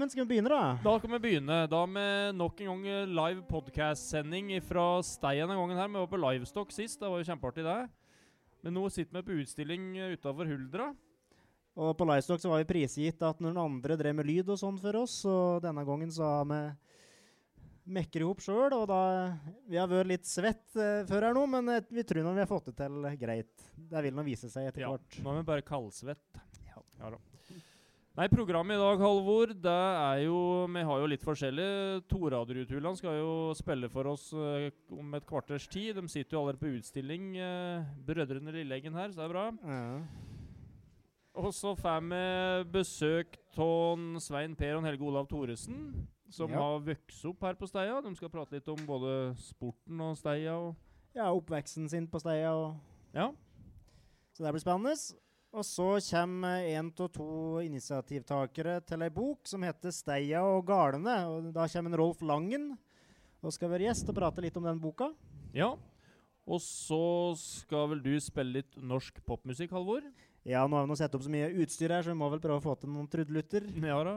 Simen, skal vi begynne, da? Da kan vi begynne da med nok en gang live podcast-sending fra steien denne gangen her. Vi var på Livestock sist, det var jo kjempeartig det. Men nå sitter vi på utstilling utafor Huldra. Og på Livestock så var vi prisgitt at noen andre drev med lyd og sånn for oss, og denne gangen så har vi mekker ihop sjøl, og da Vi har vært litt svett eh, før her nå, men eh, vi tror nå vi har fått det til greit. Det vil nå vise seg etter Ja, hvert. nå er vi bare kaldsvett. Ja. Ja da. Nei, programmet i dag, Halvor, det er jo Vi har jo litt forskjellig. Toraderuthulan skal jo spille for oss eh, om et kvarters tid. De sitter jo allerede på utstilling, uh, Brødrene Lilleeggen her, så det er bra. Ja. Og så får vi besøk av Svein Per og Helge Olav Thoresen, som Ja. har vokst opp her på Steia. De skal prate litt om både sporten og Steia. Og ja, oppveksten sin på Steia, og ja. så det blir spennende. Og så kommer en av to initiativtakere til ei bok som heter 'Steia og galene'. Og da kommer en Rolf Langen og skal være gjest og prate litt om den boka. ja. Og så skal vel du spille litt norsk popmusikk, Halvor? Ja, nå har vi nå satt opp så mye utstyr her, så vi må vel prøve å få til noen trudelutter. Ja da.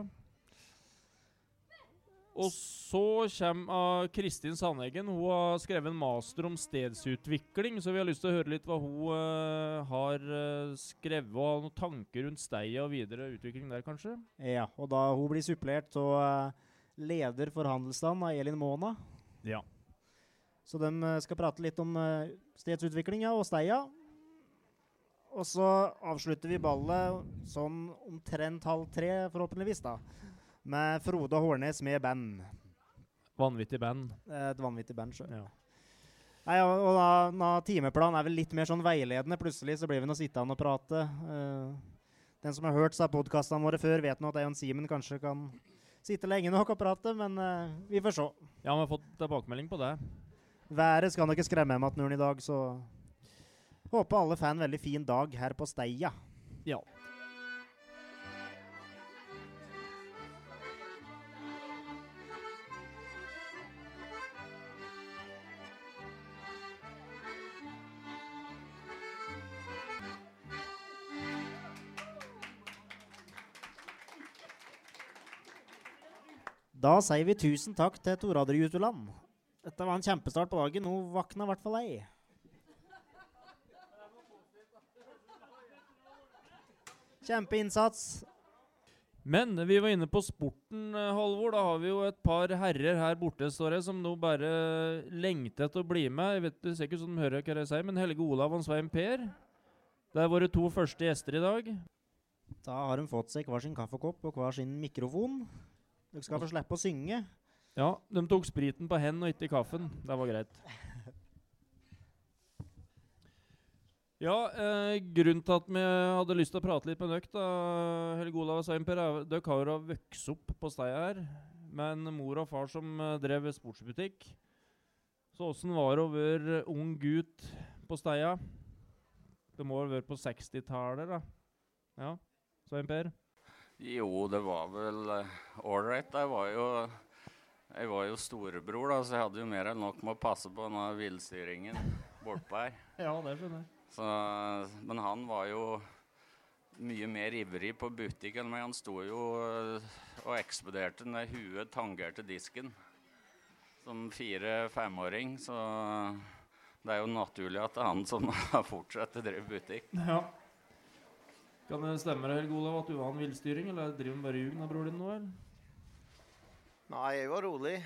Og så kommer uh, Kristin Sandeggen. Hun har skrevet en master om stedsutvikling, så vi har lyst til å høre litt hva hun eh, har eh, skrevet, og har noen tanker rundt Steia og videre utvikling der, kanskje? Ja, og da hun blir supplert av leder for handelsstanden, av Elin Måna. Ja. Så de eh, skal prate litt om uh, stedsutviklinga og Steia. Og så avslutter vi ballet sånn omtrent halv tre, forhåpentligvis, da. Med Frode Hårnes med band. Vanvittig band. Eh, Et vanvittig band, sjøl. Ja. Nei, og, og da, timeplanen er vel litt mer sånn veiledende. Plutselig så blir vi nå sittende og prate. Uh, den som har hørt seg podkastene våre før, vet nå at og Simen kanskje kan sitte lenge nok og prate, men uh, vi får se. Ja, vi har fått tilbakemelding på det. Været skal nok ikke skremme med at i dag, så håper alle får en veldig fin dag her på Steia. Ja. Da sier vi tusen takk til Toradre Jutuland. Dette var en kjempestart på dagen. Nå våkna i hvert fall ei. Kjempeinnsats. Men vi var inne på sporten, eh, Halvor. Da har vi jo et par herrer her borte står jeg, som nå bare lengter etter å bli med. Jeg vet det ser ikke ut som de hører hva jeg sier, men Helge Olav og Svein Per. Det er våre to første gjester i dag. Da har de fått seg hver sin kaffekopp og hver sin mikrofon. Dere skal få slippe å synge. Ja, de tok spriten på hendene og ikke kaffen. Det var greit. Ja, eh, grunnen til at vi hadde lyst til å prate litt med dere, da, Helge Olav og Svein Per, er- dere har jo vokst opp på stedet her med en mor og far som eh, drev sportsbutikk. Så åssen var det å være ung gutt på stedet? Det må ha vært på 60-tallet, da? Ja, Svein Per? Jo, det var vel ålreit. jeg var jo jeg var jo storebror, da, så jeg hadde jo mer enn nok med å passe på denne villstyringen bortpå her. Ja, det skjønner jeg. Så, men han var jo mye mer ivrig på butikk enn meg. Han sto jo øh, og ekspederte når huet tangerte disken som fire-femåring. Så det er jo naturlig at det er han som har fortsatt å drive butikk. Ja. Kan det stemme Helge Olav, at du var en villstyring, eller driver han bare ljug av broren din nå, eller? Nei, jeg var rolig.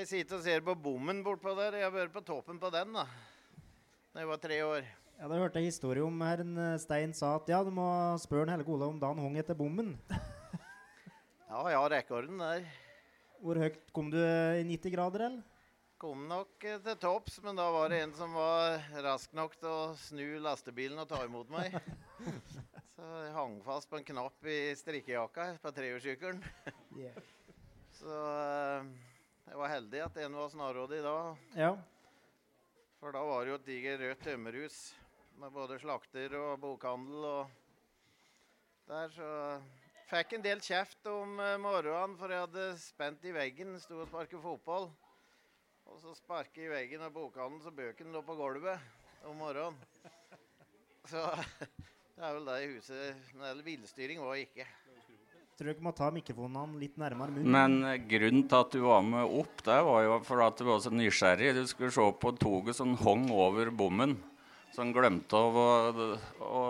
Jeg sitter og ser på bommen bortpå der. Jeg har vært på toppen på den da da jeg var tre år. Ja, Da hørte jeg historie om her eh, Stein sa at ja, du må spørre Helge Olav om da han hung etter bommen. Ja, jeg har rekorden der. Hvor høyt kom du i 90 grader, eller? Kom nok eh, til topps, men da var det en som var rask nok til å snu lastebilen og ta imot meg. Så jeg hang fast på en knapp i strikkejakka på trehjulssykkelen. Så eh, jeg var heldig at en var snarrådig da. Ja. For da var det jo et digert rødt tømmerhus med både slakter og bokhandel og der, så Fikk en del kjeft om eh, morgenen for jeg hadde spent i veggen, sto og sparket fotball. Og så sparket i veggen av bokhandelen så bøkene lå på gulvet om morgenen. Så det er vel det i huset. Men eller villstyring var ikke. Tror du ikke må ta mikrofonene litt nærmere munnen? Men eh, grunnen til at du var med opp der, var jo for at du var så nysgjerrig. Du skulle se på toget som hong over bommen. Så han glemte å, å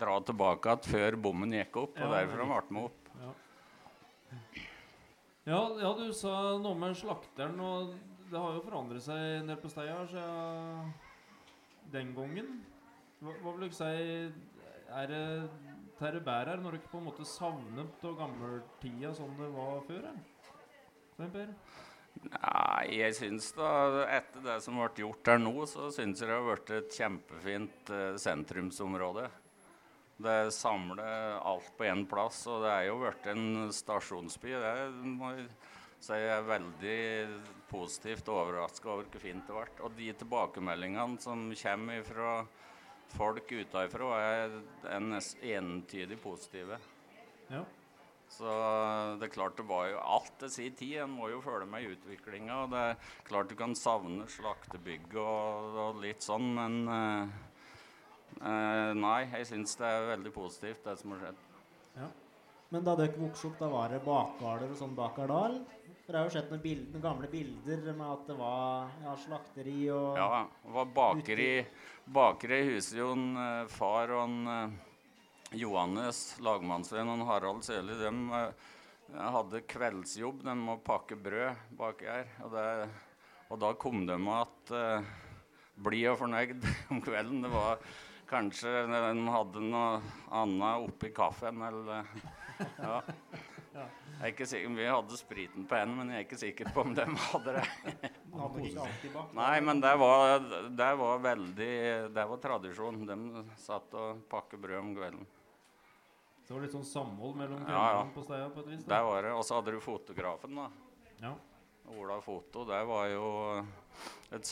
dra tilbake igjen før bommen gikk opp. Og Ja. derfor han ble med opp. Ja, ja, du sa noe med slakteren, og det har jo forandret seg nede på steia siden den gangen. Hva, hva vil du si Er det Terre her når dere på en måte savner av gammeltida som det var før? her? Per? Nei, jeg syns da etter det som ble gjort her nå, så syns jeg det har blitt et kjempefint eh, sentrumsområde. Det samler alt på én plass, og det er jo blitt en stasjonsby. Det må jeg si er veldig positivt overraska over hvor fint det ble. Og de tilbakemeldingene som kommer fra folk utenfra, er, er nesten entydig positive. Ja. Så det er klart det var jo alt til sin tid. En må jo følge med i utviklinga. Og det er klart du kan savne slaktebygg og, og litt sånn, men uh, uh, Nei, jeg syns det er veldig positivt, det som har skjedd. Men da dere vokste opp, da var det bakgårder og sånn bak Ardal? For jeg har jo sett noen, bild, noen gamle bilder med at det var ja, slakteri og Ja, det var bakeri. Huset jo en eh, far og en eh, Johannes, lagmannsvenn, og Harald Seli, de eh, hadde kveldsjobb. De må pakke brød baki her. Og, det, og da kom de med at uh, blid og fornøyd om kvelden. Det var kanskje de hadde noe annet oppi kaffen eller ja. Jeg er ikke sikker, Vi hadde spriten på henne, men jeg er ikke sikker på om de hadde det. Nei, men det var, det var veldig Det var tradisjon. De satt og pakket brød om kvelden. Så det var litt sånn samhold mellom Ja, ja. på steia på et vis? Det var det. Og så hadde du fotografen, da. Ja. Ola Foto. Det var jo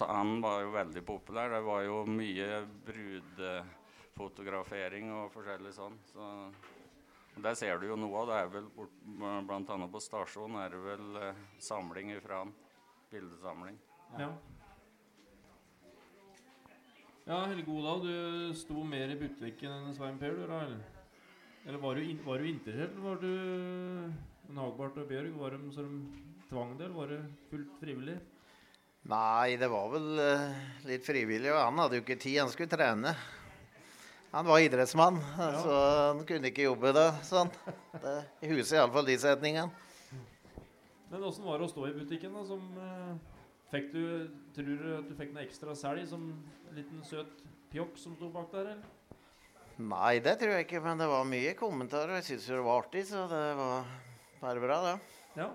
Han var jo veldig populær. Det var jo mye brudefotografering og forskjellig sånn. Så der ser du jo noe av det. er vel bort, Blant annet på stasjonen er det vel eh, samling ifra han. Bildesamling. Ja. Ja, Helge Olav, du sto mer i butikken enn Svein Per, du eller? Eller var du, in var du interessert, eller var du en Hagbart og Bjørg? Var de de tvang det, eller var det fullt frivillig? Nei, det var vel eh, litt frivillig. Og han hadde jo ikke tid, han skulle trene. Han var idrettsmann, så han kunne ikke jobbe da. Sånn. Det, I huset iallfall de setningene. Men åssen var det å stå i butikken, da? Som, eh, fikk du, tror du at du fikk noe ekstra selg som en liten søt pjokk som sto bak der, eller? Nei, det tror jeg ikke, men det var mye kommentarer. Jeg syns jo det var artig, så det var bare bra, det. Ja.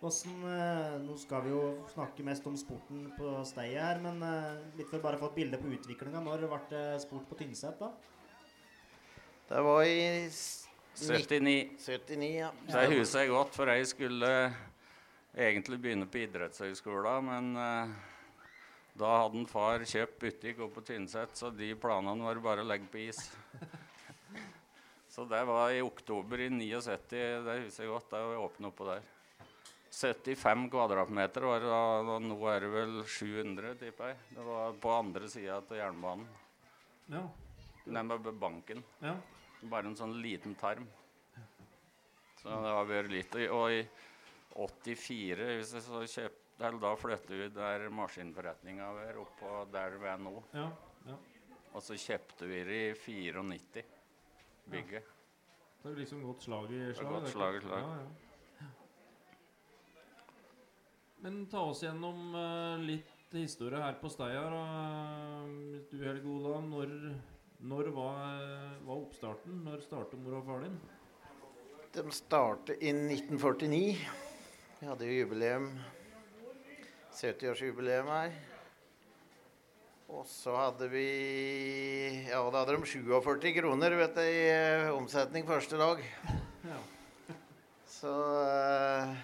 Hvordan, eh, nå skal vi jo snakke mest om sporten på stedet her, men eh, litt for bare å få et bilde på utviklinga. Når ble det sport på Tynset, da? Det var i 79. 79, ja. Så jeg husker jeg godt, for jeg skulle egentlig begynne på idrettshøyskolen, men eh, da hadde en far kjøpt butikk oppe på Tynset, så de planene var bare å legge på is. så det var i oktober i 79, det husker jeg godt, da var åpnet oppå der. 75 kvadratmeter var det og nå er det vel 700, tipper jeg. Det var på andre sida av jernbanen. Ja. Nei, med banken. ja. Bare en sånn liten tarm. Så det har vært litt. Og i 84 hvis jeg så eller Da flytta vi der maskinforretninga var, oppå der vi er nå. ja. ja. Og så kjøpte vi det i 94, bygget. Det har liksom gått slag i slag. det er slag i Ja, slag. Men ta oss gjennom eh, litt historie her på Steia. Du Helge Ola, når, når var, var oppstarten? Når startet mor og far din? De startet i 1949. Vi hadde jo jubileum 70-årsjubileum her. Og så hadde vi Ja, da hadde de 47 kroner vet du, i eh, omsetning første dag. Ja. Så, eh,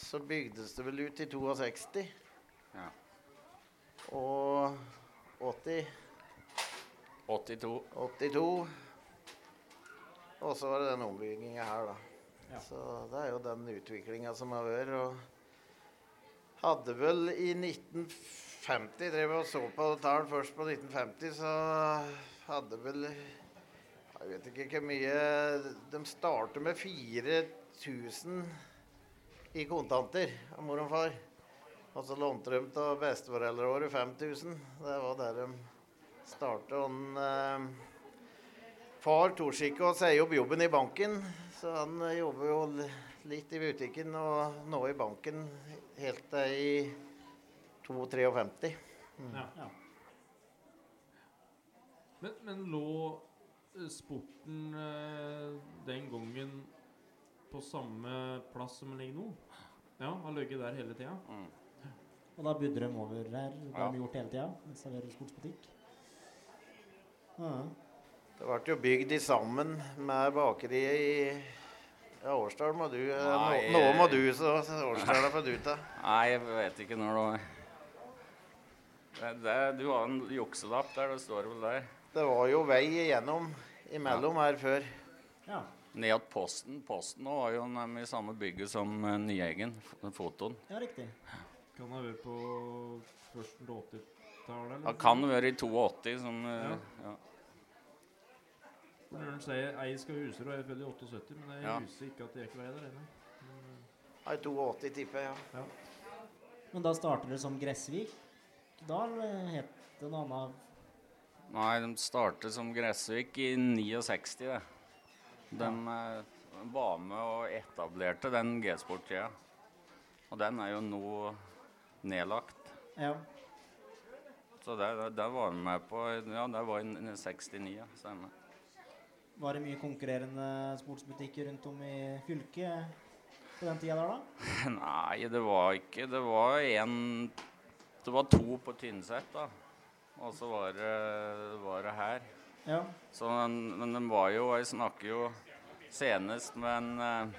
så bygdes det vel ut i 62. Ja. Og 80 82. 82. Og så var det den ombygginga her, da. Ja. Så det er jo den utviklinga som har vært. Og hadde vel i 1950 Drev og så på tall først på 1950, så hadde vel Jeg vet ikke hvor mye De startet med 4000 i kontanter av mor og far. Og så lånte de av besteforeldreåret 5000. Det var der de starta. Eh, far torde ikke å si opp jobben i banken, så han eh, jobber jo litt i butikken og nå i banken helt til i 52-53. Ja. Ja. Men, men lå eh, sporten eh, den gangen på samme plass som den ligger nå? Ja, har ligget der hele tida? Mm. Og da budde de over her. Det har Ja. de gjort hele tida. Serverer sportsbutikk. Ja. Det ble jo bygd i sammen med bakeriet i ja, Årsdal må du eh, Nei, nå, nå må du, så Årsdal er for du ta. Nei, jeg vet ikke når det var det, det, Du har en jukselapp der, det står vel der. Det var jo vei igjennom imellom her før. ja. Ned til Posten. Posten nå var jo nemlig i samme bygget som uh, Nyeggen, fotoen. Ja, riktig. Kan ha vært på førsten til 80-tallet? eller? Det kan være i 82 som uh, Ja. ja. Han sier ei skal huser, og jeg er født i 78, men jeg Ja. husker ikke at det var vei der ennå. i 82 tipper jeg, ja. Men da starter det som Gressvik. Da het det noe annet? Nei, de startet som Gressvik i 69. Det. De eh, var med og etablerte den G-sport-tida. Og den er jo nå nedlagt. Ja. Så der, det var vi med på Ja, der var i 69, ja. Stemmer. Var det mye konkurrerende sportsbutikker rundt om i fylket på den tida der, da? Nei, det var ikke Det var én Det var to på Tynset, da. Og så var var det her. Ja. Så, men, men de var jo Jeg snakker jo senest med en eh,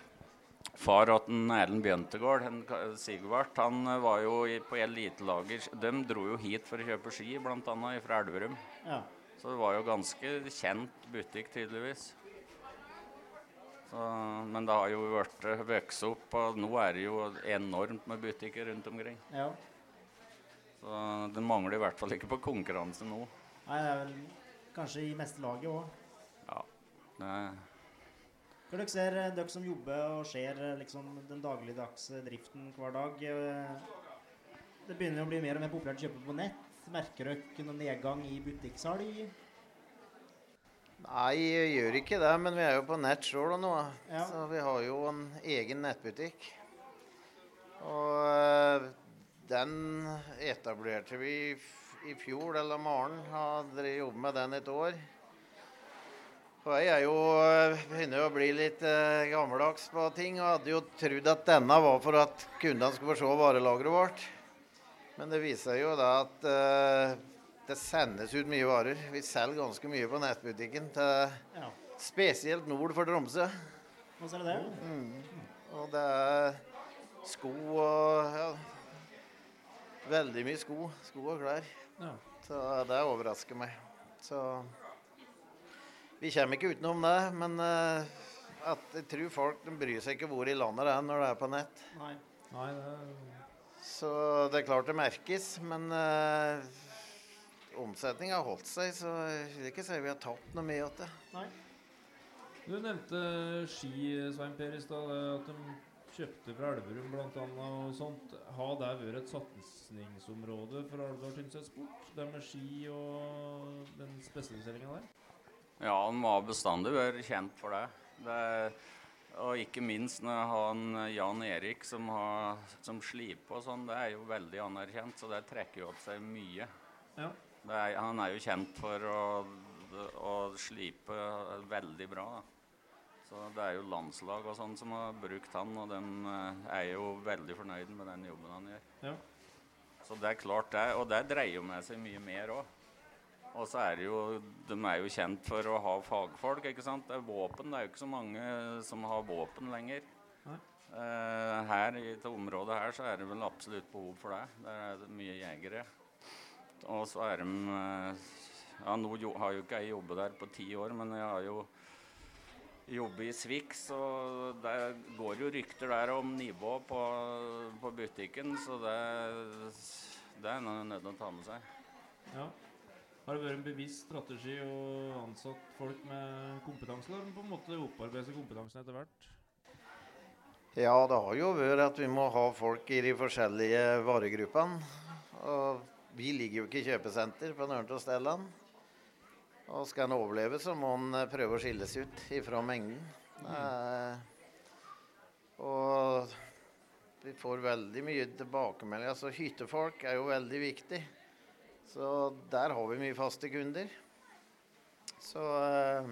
far til Erlend Bjøntegård, en Sigvart. Han eh, var jo i, på elitelager De dro jo hit for å kjøpe ski, bl.a. fra Elverum. ja. Så det var jo ganske kjent butikk, tydeligvis. Så, men det har jo vært eh, vokst opp, og nå er det jo enormt med butikker rundt omkring. ja. Så det mangler i hvert fall ikke på konkurranse nå. Nei, det er vel kanskje i meste laget òg. Ja, det, Hva dere ser, eh, dere som jobber og ser eh, liksom, den dagligdagse driften hver dag eh, Det begynner å bli mer og mer populært å kjøpe på nett. Merker dere noen nedgang i butikksalg? Nei, jeg gjør ikke det, men vi er jo på nett sjøl nå. Ja. Så vi har jo en egen nettbutikk. Og den etablerte vi i fjor, eller morgen. hadde jobbet med den et år. Og jeg er jo, eh, begynner å bli litt eh, gammeldags på ting, og hadde jo trodd at denne var for at kundene skulle få se varelageret vårt. Men det viser jo da at eh, det sendes ut mye varer. Vi selger ganske mye på nettbutikken, til, Ja. spesielt nord for Tromsø. Hva er det det? Og det er sko og ja, Veldig mye sko. Sko og klær. Ja. Så det overrasker meg. Så vi kommer ikke utenom det. Men uh, at jeg tror folk de bryr seg ikke hvor i landet det er når det er på nett. Nei. Nei, det er Så det er klart det merkes, men uh, omsetninga har holdt seg, så jeg vil ikke si vi har tapt noe mye av det. Nei. Du nevnte ski, Svein Per, i stad. At de kjøpte fra Elverum bl.a. og sånt. Har det vært et satsingsområde for Alvdal Tynset Sport? Det med ski og den spesialiseringa der? ja, han var bestandig vært kjent for det. Det og ikke minst når han Jan Erik som, har, som sliper og sånn, det er jo veldig anerkjent, så det trekker jo opp seg mye. Ja. Er, han er jo kjent for å, å slipe veldig bra. Da. Så det er jo landslag og sånn som har brukt han, og de er jo veldig fornøyd med den jobben han gjør. Ja. Så det er klart det, og det dreier jo med seg mye mer òg. Og så er det jo De er jo kjent for å ha fagfolk, ikke sant. Det er våpen. Det er jo ikke så mange som har våpen lenger. Nei. Eh, her i dette området her så er det vel absolutt behov for det. Der er det mye jegere. Og så er de eh, Ja, nå har jo ikke jeg jobbet der på ti år, men jeg har jo jobbet i Swix, og det går jo rykter der om nivå på, på butikken, så det, det er noe nødt til å ta med seg. Ja. Har det vært en bevisst strategi å ansatt folk med kompetanse, eller på en måte opparbeide seg kompetansen etter hvert? Ja, det har jo vært at vi må ha folk i de forskjellige varegruppene. Og vi ligger jo ikke i kjøpesenter på noen av stedene. Og skal en overleve, så må en eh, prøve å skilles ut ifra mengden. Eh, og vi får veldig mye tilbakemeldinger. Altså, hyttefolk er jo veldig viktig. Så der har vi mye faste kunder. Så eh,